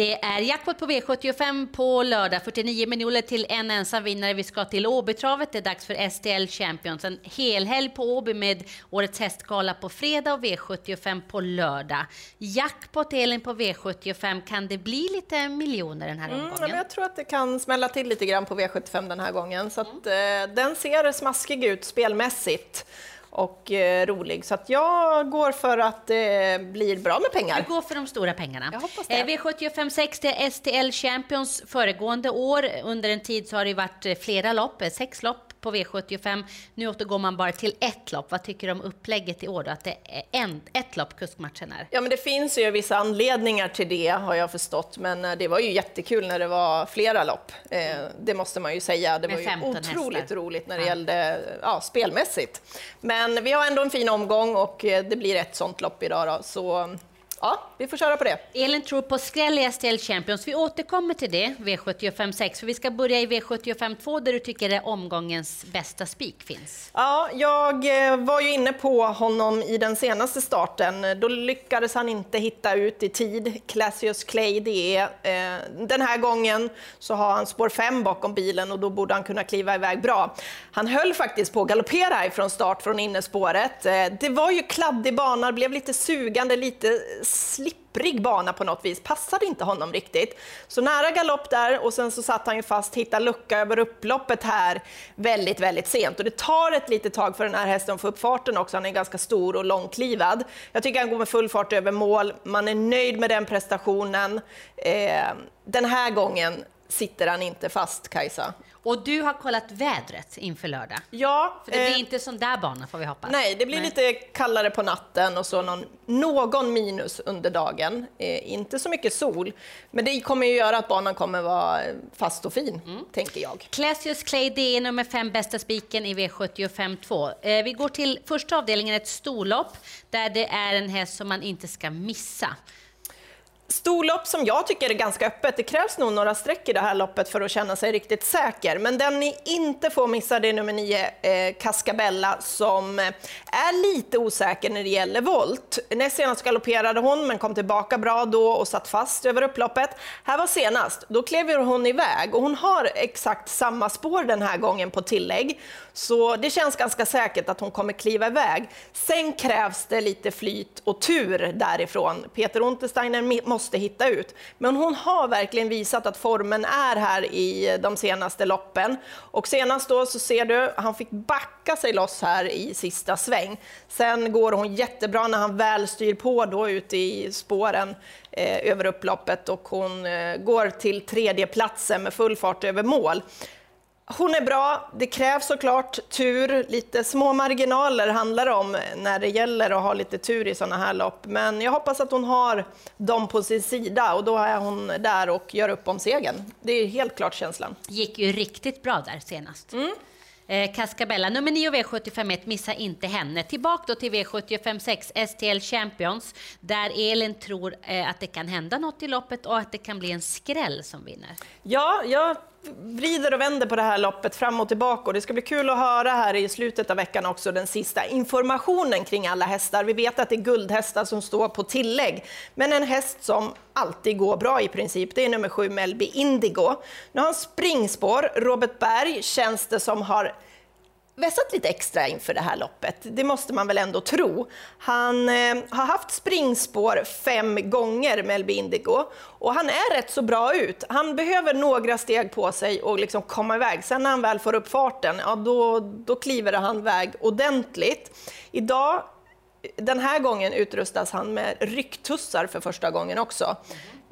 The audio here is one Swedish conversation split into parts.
Det är jackpot på V75 på lördag, 49 miljoner till en ensam vinnare. Vi ska till Åbytravet. Det är dags för STL Champions. En helhelg på Åby med årets hästgala på fredag och V75 på lördag. Jackpot Elin på V75, kan det bli lite miljoner den här Mm, omgången? jag tror att det kan smälla till lite grann på V75 den här gången. Så att, eh, den ser smaskig ut spelmässigt och eh, rolig. Så att jag går för att det blir bra med pengar. Du går för de stora pengarna. Eh, V75 6 det är STL Champions föregående år. Under en tid så har det varit eh, flera lopp, eh, sex lopp på V75. Nu återgår man bara till ett lopp. Vad tycker du om upplägget i år då? Att det är en, ett lopp kuskmatchen är? Ja, men det finns ju vissa anledningar till det har jag förstått, men eh, det var ju jättekul när det var flera lopp. Eh, det måste man ju säga. Det Med var ju 15 otroligt hästar. roligt när det Ja. gällde ja, spelmässigt. Men vi har ändå en fin omgång och eh, det blir ett sånt lopp idag då, så ja, vi får köra på det. Elin tror på skräll i STL Champions. Vi återkommer till det, V75 6. För vi ska börja i V75 2 där du tycker att omgångens bästa spik finns. Ja, jag eh, var ju inne på honom i den senaste starten. Då lyckades han inte hitta ut i tid. Classius Clay, det är. Eh, den här gången så har han spår 5 bakom bilen och då borde han kunna kliva iväg bra. Han höll faktiskt på att galoppera ifrån start från innespåret. Eh, det var ju kladdig bana, blev lite sugande, lite slipprig bana på något vis. Passade inte honom riktigt. Så nära galopp där och sen så satt han ju fast, hittade lucka över upploppet här väldigt, väldigt sent. Och det tar ett litet tag för den här hästen att få upp farten också. Han är ganska stor och långklivad. Jag tycker han går med full fart över mål. Man är nöjd med den prestationen. Eh, den här gången sitter han inte fast, Kajsa. Och du har kollat vädret inför lördag. Ja, För det blir eh, inte sån där bana får vi hoppas. Nej, det blir lite kallare på natten och så någon, någon minus under dagen. Eh, inte så mycket sol, men det kommer ju göra att banan kommer vara fast och fin, tänker jag. Classius Clay, det är nummer fem bästa spiken i V75 2. Eh, vi går till första avdelningen, ett storlopp, där det är en häst som man inte ska missa. Storlopp som jag tycker är ganska öppet. Det krävs nog några streck i det här loppet för att känna sig riktigt säker. Men den ni inte får missa det är nummer nio, eh, Cascabella, som eh, är lite osäker när det gäller volt. Näst senast galopperade hon, men kom tillbaka bra då och satt fast över upploppet. Här var senast, då klev hon iväg och hon har exakt samma spår den här gången på tillägg. Så det känns ganska säkert att hon kommer kliva iväg. Sen krävs det lite flyt och tur därifrån. Peter Untersteiner måste måste hitta ut. Men hon har verkligen visat att formen är här i de senaste loppen. Och senast då så ser du, han fick backa sig loss här i sista sväng. Sen går hon jättebra när han väl styr på då ute i spåren eh, över upploppet och hon eh, går till tredje platsen med full fart över mål. Hon är bra. Det krävs såklart tur. Lite små marginaler handlar det om när det gäller att ha lite tur i sådana här lopp. Men jag hoppas att hon har dem på sin sida och då är hon där och gör upp om segern. Det är helt klart känslan. Gick ju riktigt bra där senast. Mm. Eh, Cascabella, nummer 9 V75 1, missa inte henne. Tillbaka då till V75 6, STL Champions, där Elin tror eh, att det kan hända något i loppet och att det kan bli en skräll som vinner. Ja, jag vrider och vänder på det här loppet fram och tillbaka och det ska bli kul att höra här i slutet av veckan också den sista informationen kring alla hästar. Vi vet att det är guldhästar som står på tillägg, men en häst som alltid går bra i princip, det är nummer sju Melby Indigo. Nu har han springspår, Robert Berg känns det som har vässat lite extra inför det här loppet. Det måste man väl ändå tro. Han eh, har haft springspår fem gånger, Melby Indigo, och han är rätt så bra ut. Han behöver några steg på sig och liksom komma iväg. Sen när han väl får upp farten, ja, då, då kliver han iväg ordentligt. Idag den här gången utrustas han med rycktussar för första gången också.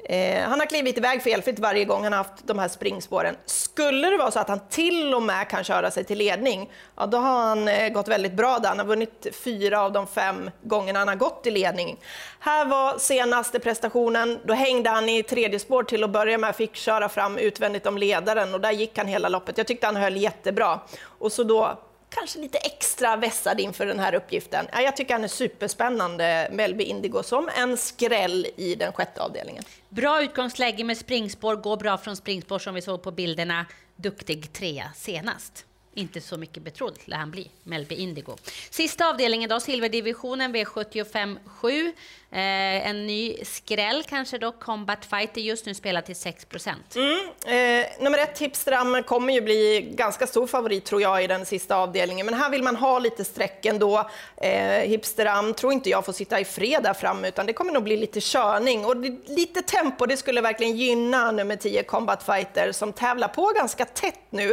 Eh, han har klivit iväg felfritt varje gång han har haft de här springspåren. Skulle det vara så att han till och med kan köra sig till ledning, ja, då har han eh, gått väldigt bra där. Han har vunnit fyra av de fem gångerna han har gått i ledning. Här var senaste prestationen, då hängde han i tredje spår till att börja med, fick köra fram utvändigt om ledaren och där gick han hela loppet. Jag tyckte han höll jättebra. Och så då kanske lite extra vässad inför den här uppgiften. Ja, jag tycker han är superspännande, Melby Indigo, som en skräll i den sjätte avdelningen. Bra utgångsläge med springspår, går bra från springspår som vi såg på bilderna. Duktig trea senast inte så mycket betrodd lär han bli, Melby Indigo. Sista avdelningen då, silverdivisionen V75 7. Eh, en ny skräll kanske då, Combat Fighter, just nu spelar till 6 procent. Mm, eh, nummer ett, Hipstram, kommer ju bli ganska stor favorit tror jag i den sista avdelningen, men här vill man ha lite streck ändå. Eh, Hipstram tror inte jag får sitta i fred där framme, utan det kommer nog bli lite körning och lite tempo. Det skulle verkligen gynna nummer 10, Combat Fighter, som tävlar på ganska tätt nu.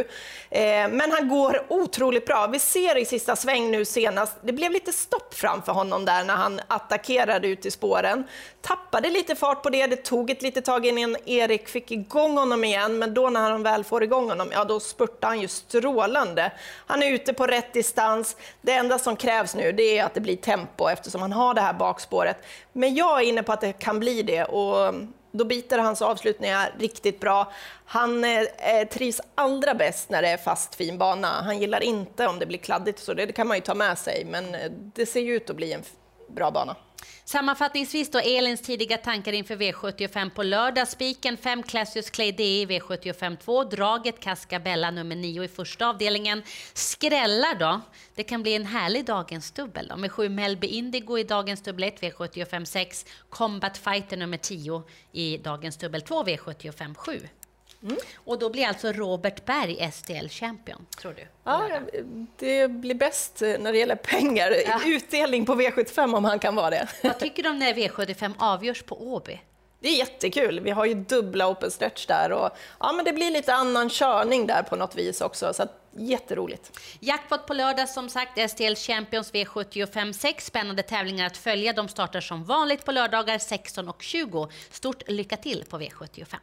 Eh, men han går går otroligt bra. Vi ser i sista sväng nu senast, det blev lite stopp framför honom där när han attackerade ut i spåren. Tappade lite fart på det, det tog ett litet tag innan Erik fick igång honom igen, men då när han väl får igång honom, ja då spurtar han ju strålande. Han är ute på rätt distans. Det enda som krävs nu, det är att det blir tempo eftersom han har det här bakspåret. Men jag är inne på att det kan bli det och då biter hans avslutningar riktigt bra. Han eh, eh, trivs allra bäst när det är fast fin bana. Han gillar inte om det blir kladdigt, så det kan man ju ta med sig, men eh, det ser ju ut att bli en bra bana. Sammanfattningsvis då Elins tidiga tankar inför V75 på lördag. Spiken 5 Classius Clay D i V75 2. Draget Cascabella nummer 9 i första avdelningen. Skrällar då? Det kan bli en härlig dagens dubbel då, med 7 Melby Indigo i dagens dubbel 1 V75 6. Combat Fighter nummer 10 i dagens dubbel 2 V75 7. Mm. Och då blir alltså Robert Berg STL champion, tror du? Ja, det blir bäst när det gäller pengar. Ja. Utdelning på V75 om han kan vara det. Vad tycker du om när V75 avgörs på Åby? Det är jättekul. Vi har ju dubbla open stretch där och ja, men det blir lite annan körning där på något vis också. Så att, jätteroligt. Jackpot på lördag som sagt, STL Champions V75 6. Spännande tävlingar att följa. De startar som vanligt på lördagar 16 och 20. Stort lycka till på V75.